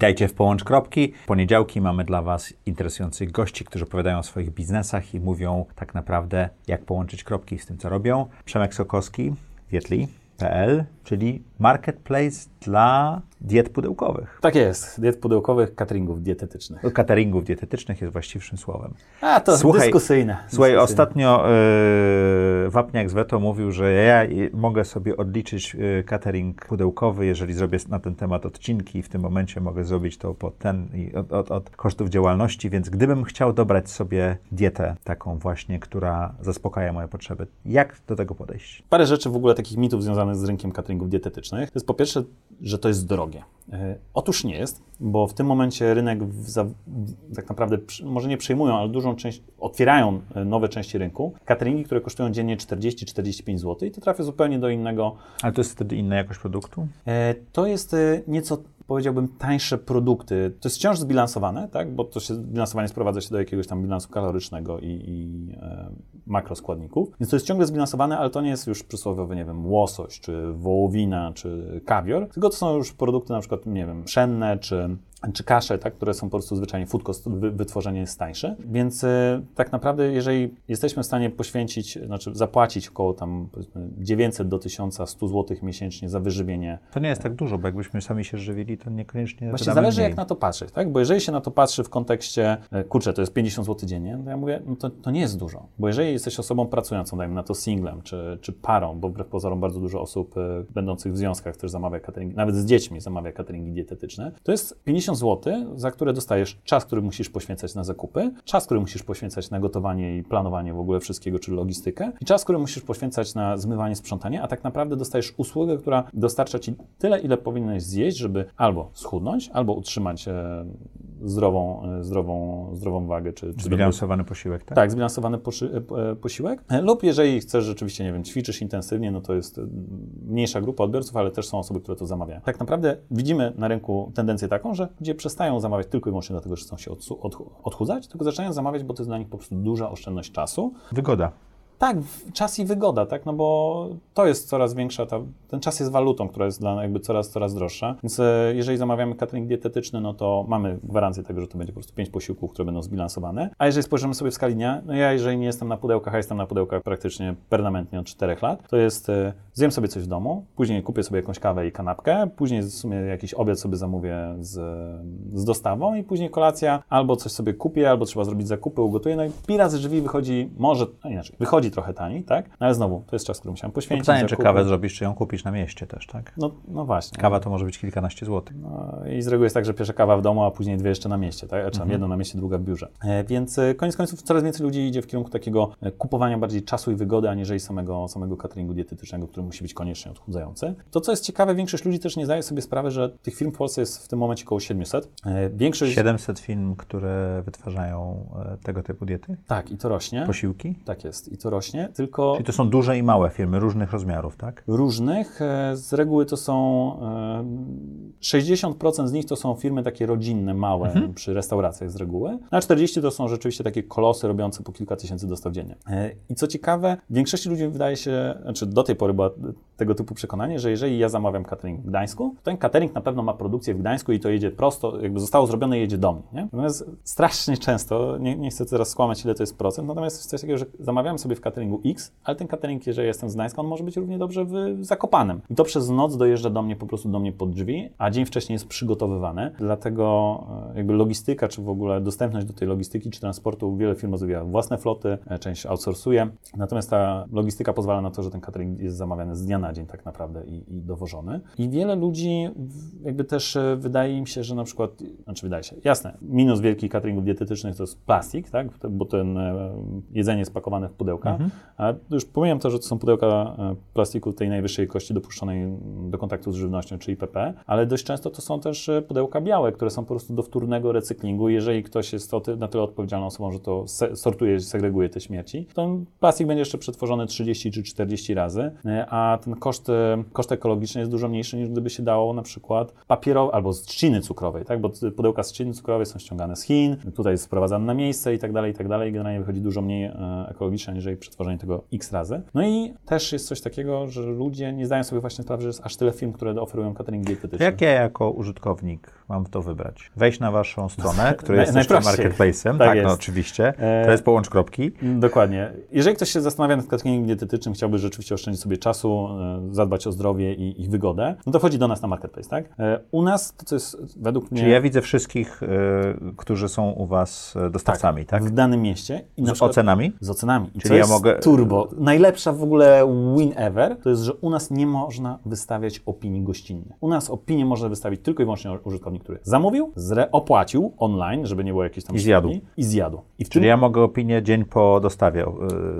Witajcie w Połącz Kropki. W poniedziałki mamy dla Was interesujących gości, którzy opowiadają o swoich biznesach i mówią tak naprawdę, jak połączyć kropki z tym, co robią. Przemek Sokowski, Dietli.pl, czyli marketplace dla diet pudełkowych. Tak jest, diet pudełkowych, cateringów dietetycznych. No, Cateringów dietetycznych jest właściwszym słowem. A, to Słuchaj, dyskusyjne. Słuchaj, dyskusyjne. ostatnio yy, Wapniak z Weto mówił, że ja mogę sobie odliczyć yy, catering pudełkowy, jeżeli zrobię na ten temat odcinki i w tym momencie mogę zrobić to pod ten od, od, od kosztów działalności, więc gdybym chciał dobrać sobie dietę taką właśnie, która zaspokaja moje potrzeby, jak do tego podejść? Parę rzeczy w ogóle takich mitów związanych z rynkiem cateringów dietetycznych. To jest po pierwsze, że to jest drogie. E, Otóż nie jest, bo w tym momencie rynek za, tak naprawdę może nie przejmują, ale dużą część, otwierają e, nowe części rynku. Cateringi, które kosztują dziennie 40-45 zł i to trafia zupełnie do innego Ale to jest wtedy inna jakość produktu? E, To jest nieco, powiedziałbym, tańsze produkty. To jest wciąż zbilansowane, tak? bo to się bilansowanie sprowadza się do jakiegoś tam bilansu kalorycznego i, i e, makroskładników. Więc to jest ciągle zbilansowane, ale to nie jest już przysłowiowy, nie wiem, łosoś, czy wołowina, czy kawior, tylko to są już produkty na przykład, nie wiem, pszenne, czy czy kasze, tak, które są po prostu zwyczajnie food cost, wytworzenie jest tańsze. Więc e, tak naprawdę, jeżeli jesteśmy w stanie poświęcić, znaczy zapłacić około tam powiedzmy 900 do 1100 zł miesięcznie za wyżywienie To nie jest tak dużo, bo jakbyśmy sami się żywili, to niekoniecznie Właśnie zależy, mniej. jak na to patrzeć, tak? Bo jeżeli się na to patrzy w kontekście, e, kurczę, to jest 50 zł dziennie, to ja mówię, no to, to nie jest dużo. Bo jeżeli jesteś osobą pracującą, dajmy na to singlem, czy, czy parą, bo wbrew pozorom bardzo dużo osób e, będących w związkach też zamawia catering, nawet z dziećmi zamawia cateringi dietetyczne, to jest 50 zł, za które dostajesz czas, który musisz poświęcać na zakupy, czas, który musisz poświęcać na gotowanie i planowanie w ogóle wszystkiego, czy logistykę, i czas, który musisz poświęcać na zmywanie, sprzątanie, a tak naprawdę dostajesz usługę, która dostarcza ci tyle, ile powinieneś zjeść, żeby albo schudnąć, albo utrzymać e, zdrową, e, zdrową, zdrową wagę, czy, czy Zbilansowany posiłek, tak? tak, zbilansowany poszy, e, posiłek. E, Lub jeżeli chcesz rzeczywiście, nie wiem, ćwiczysz intensywnie, no to jest mniejsza grupa odbiorców, ale też są osoby, które to zamawiają. Tak naprawdę widzimy na rynku tendencję taką, że ludzie przestają zamawiać tylko i wyłącznie dlatego, że chcą się odchudzać, tylko zaczynają zamawiać, bo to jest dla nich po prostu duża oszczędność czasu. Wygoda. Tak, czas i wygoda, tak, no bo to jest coraz większa, ta, ten czas jest walutą, która jest dla jakby coraz, coraz droższa, więc e, jeżeli zamawiamy catering dietetyczny, no to mamy gwarancję tego, że to będzie po prostu pięć posiłków, które będą zbilansowane, a jeżeli spojrzymy sobie w skali dnia, no ja jeżeli nie jestem na pudełkach, a jestem na pudełkach praktycznie permanentnie od czterech lat, to jest, e, zjem sobie coś w domu, później kupię sobie jakąś kawę i kanapkę, później w sumie jakiś obiad sobie zamówię z, z dostawą i później kolacja, albo coś sobie kupię, albo trzeba zrobić zakupy, ugotuję, no i pi razy drzwi wychodzi, może, no inaczej, wychodzi trochę taniej, tak? No ale znowu, to jest czas, który musiałem poświęcić. Pytanie, czy kawę zrobisz, czy ją kupisz na mieście też, tak? No, no właśnie. Kawa to może być kilkanaście złotych. No, I z reguły jest tak, że pierwsza kawa w domu, a później dwie jeszcze na mieście, tak? Tam jedno na mieście, druga w biurze. E, więc e, koniec końców coraz więcej ludzi idzie w kierunku takiego e, kupowania bardziej czasu i wygody, aniżeli samego, samego cateringu dietetycznego, który musi być koniecznie odchudzający. To, co jest ciekawe, większość ludzi też nie zdaje sobie sprawy, że tych firm w Polsce jest w tym momencie około 700. E, większość... 700 firm, które wytwarzają tego typu diety, Tak, i to rośnie. posiłki. Tak jest, i to rośnie, tylko... Czyli to są duże i małe firmy różnych rozmiarów, tak? różnych. E, Z reguły to są e, 60% z nich to są firmy takie rodzinne, małe, przy restauracjach z reguły, a 40 to są rzeczywiście takie kolosy robiące po kilka tysięcy dostaw dziennie. E, I co ciekawe, większości ludzi wydaje się, znaczy do tej pory było tego typu przekonanie, że jeżeli ja zamawiam catering w Gdańsku, to ten catering na pewno ma produkcję w Gdańsku i to jedzie prosto, jakby zostało zrobione i jedzie do mnie. Nie? Natomiast strasznie często, nie, nie chcę teraz skłamać, ile to jest procent, natomiast jest coś takiego, że zamawiamy sobie w cateringu X, ale ten catering, jeżeli jestem z Gdańska, on może być równie dobrze w Zakopanem. I to przez noc dojeżdża do mnie po prostu do mnie pod drzwi, a dzień wcześniej jest przygotowywany. Dlatego e, jakby logistyka, czy w ogóle dostępność do tej logistyki, czy transportu, wiele firm rozwija własne floty, e, część outsourcuje. Natomiast ta logistyka pozwala na to, że ten catering jest zamawiany z dnia na dzień tak naprawdę i, i dowożony. I wiele ludzi jakby też e, wydaje im się, że na przykład, znaczy wydaje się, jasne, minus wielkich cateringów dietetycznych to jest plastik, tak? bo ten jedzenie jest pakowane w pudełka, a już pomijam to, że to są pudełka e, plastiku tej najwyższej jakości dopuszczonej do kontaktu z żywnością, czyli PP, ale dość często to są też e, pudełka białe, które są po prostu do wtórnego recyklingu. Jeżeli ktoś jest na tyle odpowiedzialną osobą, że to sortuje, segreguje te śmieci, to plastik będzie jeszcze przetworzony 30 czy 40 razy, e, a ten koszt, koszt ekologiczny jest dużo mniejszy niż gdyby się dało na przykład papierowe albo z trzciny cukrowej, tak? bo pudełka z trzciny cukrowej są ściągane z Chin, tutaj jest sprowadzane na miejsce i tak dalej, i tak dalej. Generalnie wychodzi dużo mniej e, ekologicznie, aniżeli przetworzenie tego x razy. No i też jest coś takiego, że ludzie nie zdają sobie właśnie sprawy, że jest aż tyle firm, które oferują catering dietetyczny. Jak ja jako użytkownik mam to wybrać? Wejść na waszą stronę, która jest jeszcze marketplace'em. Tak Tak, no oczywiście. E, To jest połącz kropki. Dokładnie. Jeżeli ktoś się zastanawia nad cateringiem dietetycznym, chciałby rzeczywiście oszczędzić sobie czasu, e, zadbać o zdrowie i, i wygodę, no to wchodzi do nas na marketplace, tak? E, U nas to, co jest według mnie Czyli ja widzę wszystkich, y, którzy są u was dostawcami, tak? w danym mieście Z przykład ocenami? z ocenami. I Czyli ja mogę- turbo. Najlepsza w ogóle win ever to jest, że u nas nie można wystawiać opinii gościnnych. U nas opinię może wystawić tylko i wyłącznie użytkownik, który zamówił, zre- opłacił online, żeby nie było jakiejś tam I zjadł. I zjadł. I w Czyli tym ja mogę opinię dzień po dostawie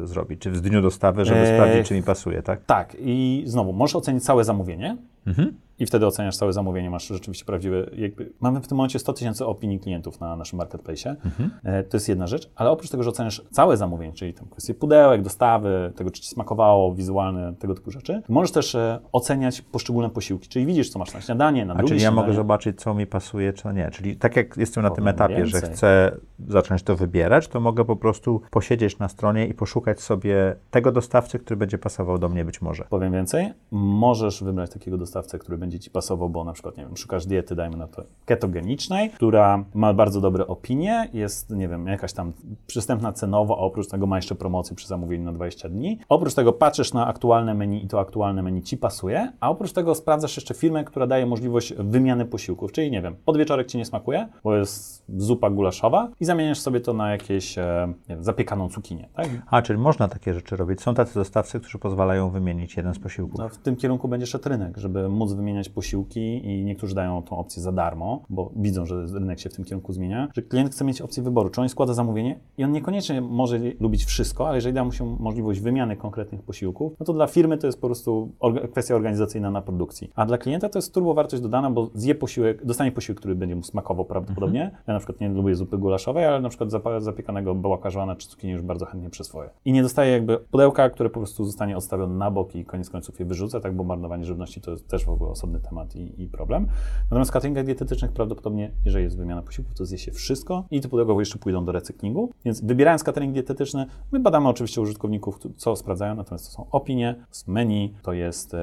y, zrobić, czy w dniu dostawy, żeby Eee, sprawdzić, czy mi pasuje, tak? Tak, i znowu, możesz ocenić całe zamówienie Mhm. I wtedy oceniasz całe zamówienie, masz rzeczywiście prawdziwe, jakby, mamy w tym momencie 100 tysięcy opinii klientów na naszym marketplace. Mhm. E, to jest jedna rzecz, ale oprócz tego, że oceniasz całe zamówienie, czyli tam kwestie pudełek, dostawy, tego, czy ci smakowało, wizualne, tego typu rzeczy, możesz też e, oceniać poszczególne posiłki, czyli widzisz, co masz na śniadanie, na A drugie czyli ja śniadanie. mogę zobaczyć, co mi pasuje, co nie. Czyli tak jak jestem na tym Powiem etapie, że więcej. chcę zacząć to wybierać, to mogę po prostu posiedzieć na stronie i poszukać sobie tego dostawcy, który będzie pasował do mnie być może. Powiem więcej, możesz wybrać takiego dostawcę, który będzie Ci pasował, bo na przykład, nie wiem, szukasz diety, dajmy na to, ketogenicznej, która ma bardzo dobre opinie, jest, nie wiem, jakaś tam przystępna cenowo, a oprócz tego ma jeszcze promocję przy zamówieniu na 20 dni. Oprócz tego patrzysz na aktualne menu i to aktualne menu Ci pasuje, a oprócz tego sprawdzasz jeszcze firmę, która daje możliwość wymiany posiłków, czyli, nie wiem, podwieczorek Ci nie smakuje, bo jest zupa gulaszowa i zamieniasz sobie to na jakieś, e, wiem, zapiekaną cukinię, tak? A, czyli można takie rzeczy robić. Są tacy dostawcy, którzy pozwalają wymienić jeden z posiłków. No, w tym kierunku będzie szedł rynek, żeby móc wymieniać posiłki i niektórzy dają tą opcję za darmo, bo widzą, że rynek się w tym kierunku zmienia, że klient chce mieć opcję wyboru, czy on składa zamówienie i on niekoniecznie może lubić wszystko, ale jeżeli da mu się możliwość wymiany konkretnych posiłków, no to dla firmy to jest po prostu kwestia organizacyjna na produkcji. A dla klienta to jest turbo wartość dodana, bo zje posiłek, dostanie posiłek, który będzie mu smakował prawdopodobnie. Ja na przykład nie lubię zupy gulaszowej, ale na przykład zapiekanego bałakażana czy cukinii już bardzo chętnie przyswoję. I nie dostaje jakby pudełka, które po prostu zostanie odstawione na bok i koniec końców je wyrzucę, tak, bo marnowanie żywności to jest też w ogóle osobny temat i, i problem. Natomiast w cateringach dietetycznych prawdopodobnie, jeżeli jest wymiana posiłków, to zje się wszystko i te pudełka jeszcze pójdą do recyklingu. Więc wybierając catering dietetyczny, my badamy oczywiście użytkowników, co sprawdzają, natomiast to są opinie, to jest menu, to jest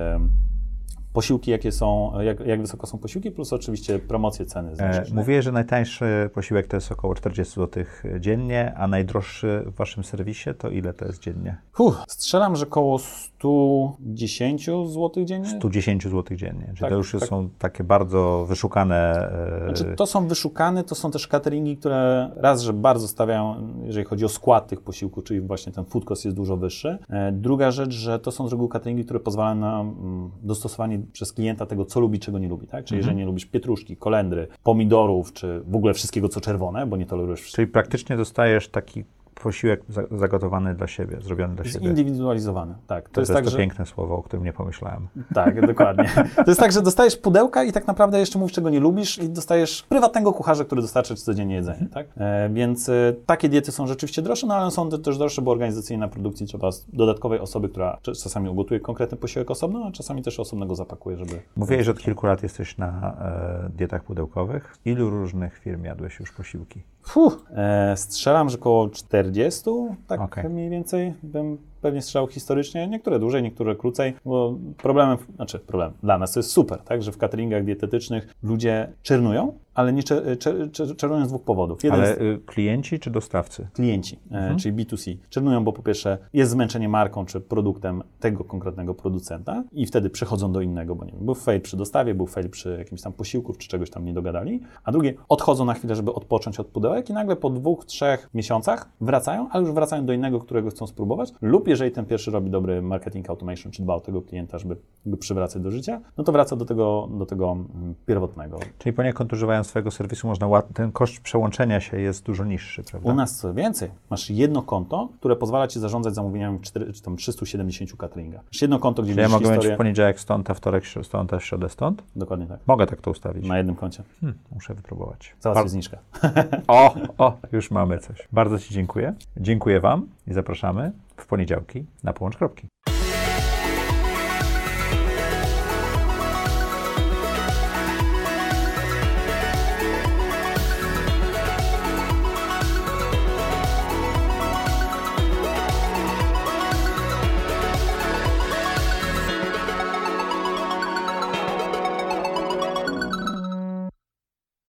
posiłki, jakie są, jak, jak wysoko są posiłki, plus oczywiście promocje ceny. E, mówię, że najtańszy posiłek to jest około 40 zł dziennie, a najdroższy w waszym serwisie to ile to jest dziennie? Huh, strzelam, że koło 110 zł dziennie. 110 zł dziennie. Czyli Tak, to już tak. są takie bardzo wyszukane. e, Znaczy, to są wyszukane, to są też cateringi, które raz, że bardzo stawiają, jeżeli chodzi o skład tych posiłków, czyli właśnie ten food cost jest dużo wyższy. E, Druga rzecz, że to są z reguły cateringi, które pozwalają na mm, dostosowanie przez klienta tego, co lubi, czego nie lubi. Tak? Czyli jeżeli nie lubisz pietruszki, kolendry, pomidorów, czy w ogóle wszystkiego, co czerwone, bo nie tolerujesz wszystkiego. Czyli praktycznie dostajesz taki posiłek za- zagotowany dla siebie, zrobiony dla siebie. Zindywidualizowany. Tak. To, To, jest jest tak, to że... piękne słowo, o którym nie pomyślałem. Tak, dokładnie. To jest tak, że dostajesz pudełka i tak naprawdę jeszcze mówisz, czego nie lubisz i dostajesz prywatnego kucharza, który dostarczy ci codziennie jedzenie, tak? E, więc e, takie diety są rzeczywiście droższe, no ale są te- też droższe, bo organizacyjnie na produkcji trzeba dodatkowej osoby, która cz- czasami ugotuje konkretny posiłek osobno, a czasami też osobnego zapakuje, żeby... Mówiłeś, że od kilku lat jesteś na e, dietach pudełkowych. Ilu różnych firm jadłeś już posiłki? Fuh, e, strzelam, że około 40, tak Okej. mniej więcej bym pewnie strzelał historycznie, niektóre dłużej, niektóre krócej, bo problemem, znaczy problem, dla nas to jest super, tak, że w cateringach dietetycznych ludzie czernują, ale nie czer, czer, czer, czernują z dwóch powodów. Jeden Ale y, klienci czy dostawcy? klienci, e, czyli B2C, czernują, bo po pierwsze jest zmęczenie marką czy produktem tego konkretnego producenta i wtedy przechodzą do innego, bo nie wiem, był fail przy dostawie, był fail przy jakimś tam posiłku, czy czegoś tam nie dogadali, a drugie odchodzą na chwilę, żeby odpocząć od pudełek i nagle po dwóch, trzech miesiącach wracają, ale już wracają do innego, którego chcą spróbować lub jeżeli ten pierwszy robi dobry marketing automation, czy dba o tego klienta, żeby go przywracać do życia, no to wraca do tego, do tego mm, pierwotnego. Czyli poniekąd używając swojego serwisu, można łat... ten koszt przełączenia się jest dużo niższy, prawda? U nas co więcej, masz jedno konto, które pozwala ci zarządzać zamówieniami 4, czy tam 370 cateringa. Masz jedno konto, gdzie Czyli ja mogę mieć historię. w poniedziałek stąd, a wtorek stąd, a w środę stąd? Dokładnie tak. Mogę tak to ustawić. Na jednym koncie. Hmm, muszę wypróbować. Załatwię Bar- zniżkę. O, o, już mamy coś. Bardzo Ci dziękuję. Dziękuję Wam i zapraszamy w poniedziałki na Połącz Kropki.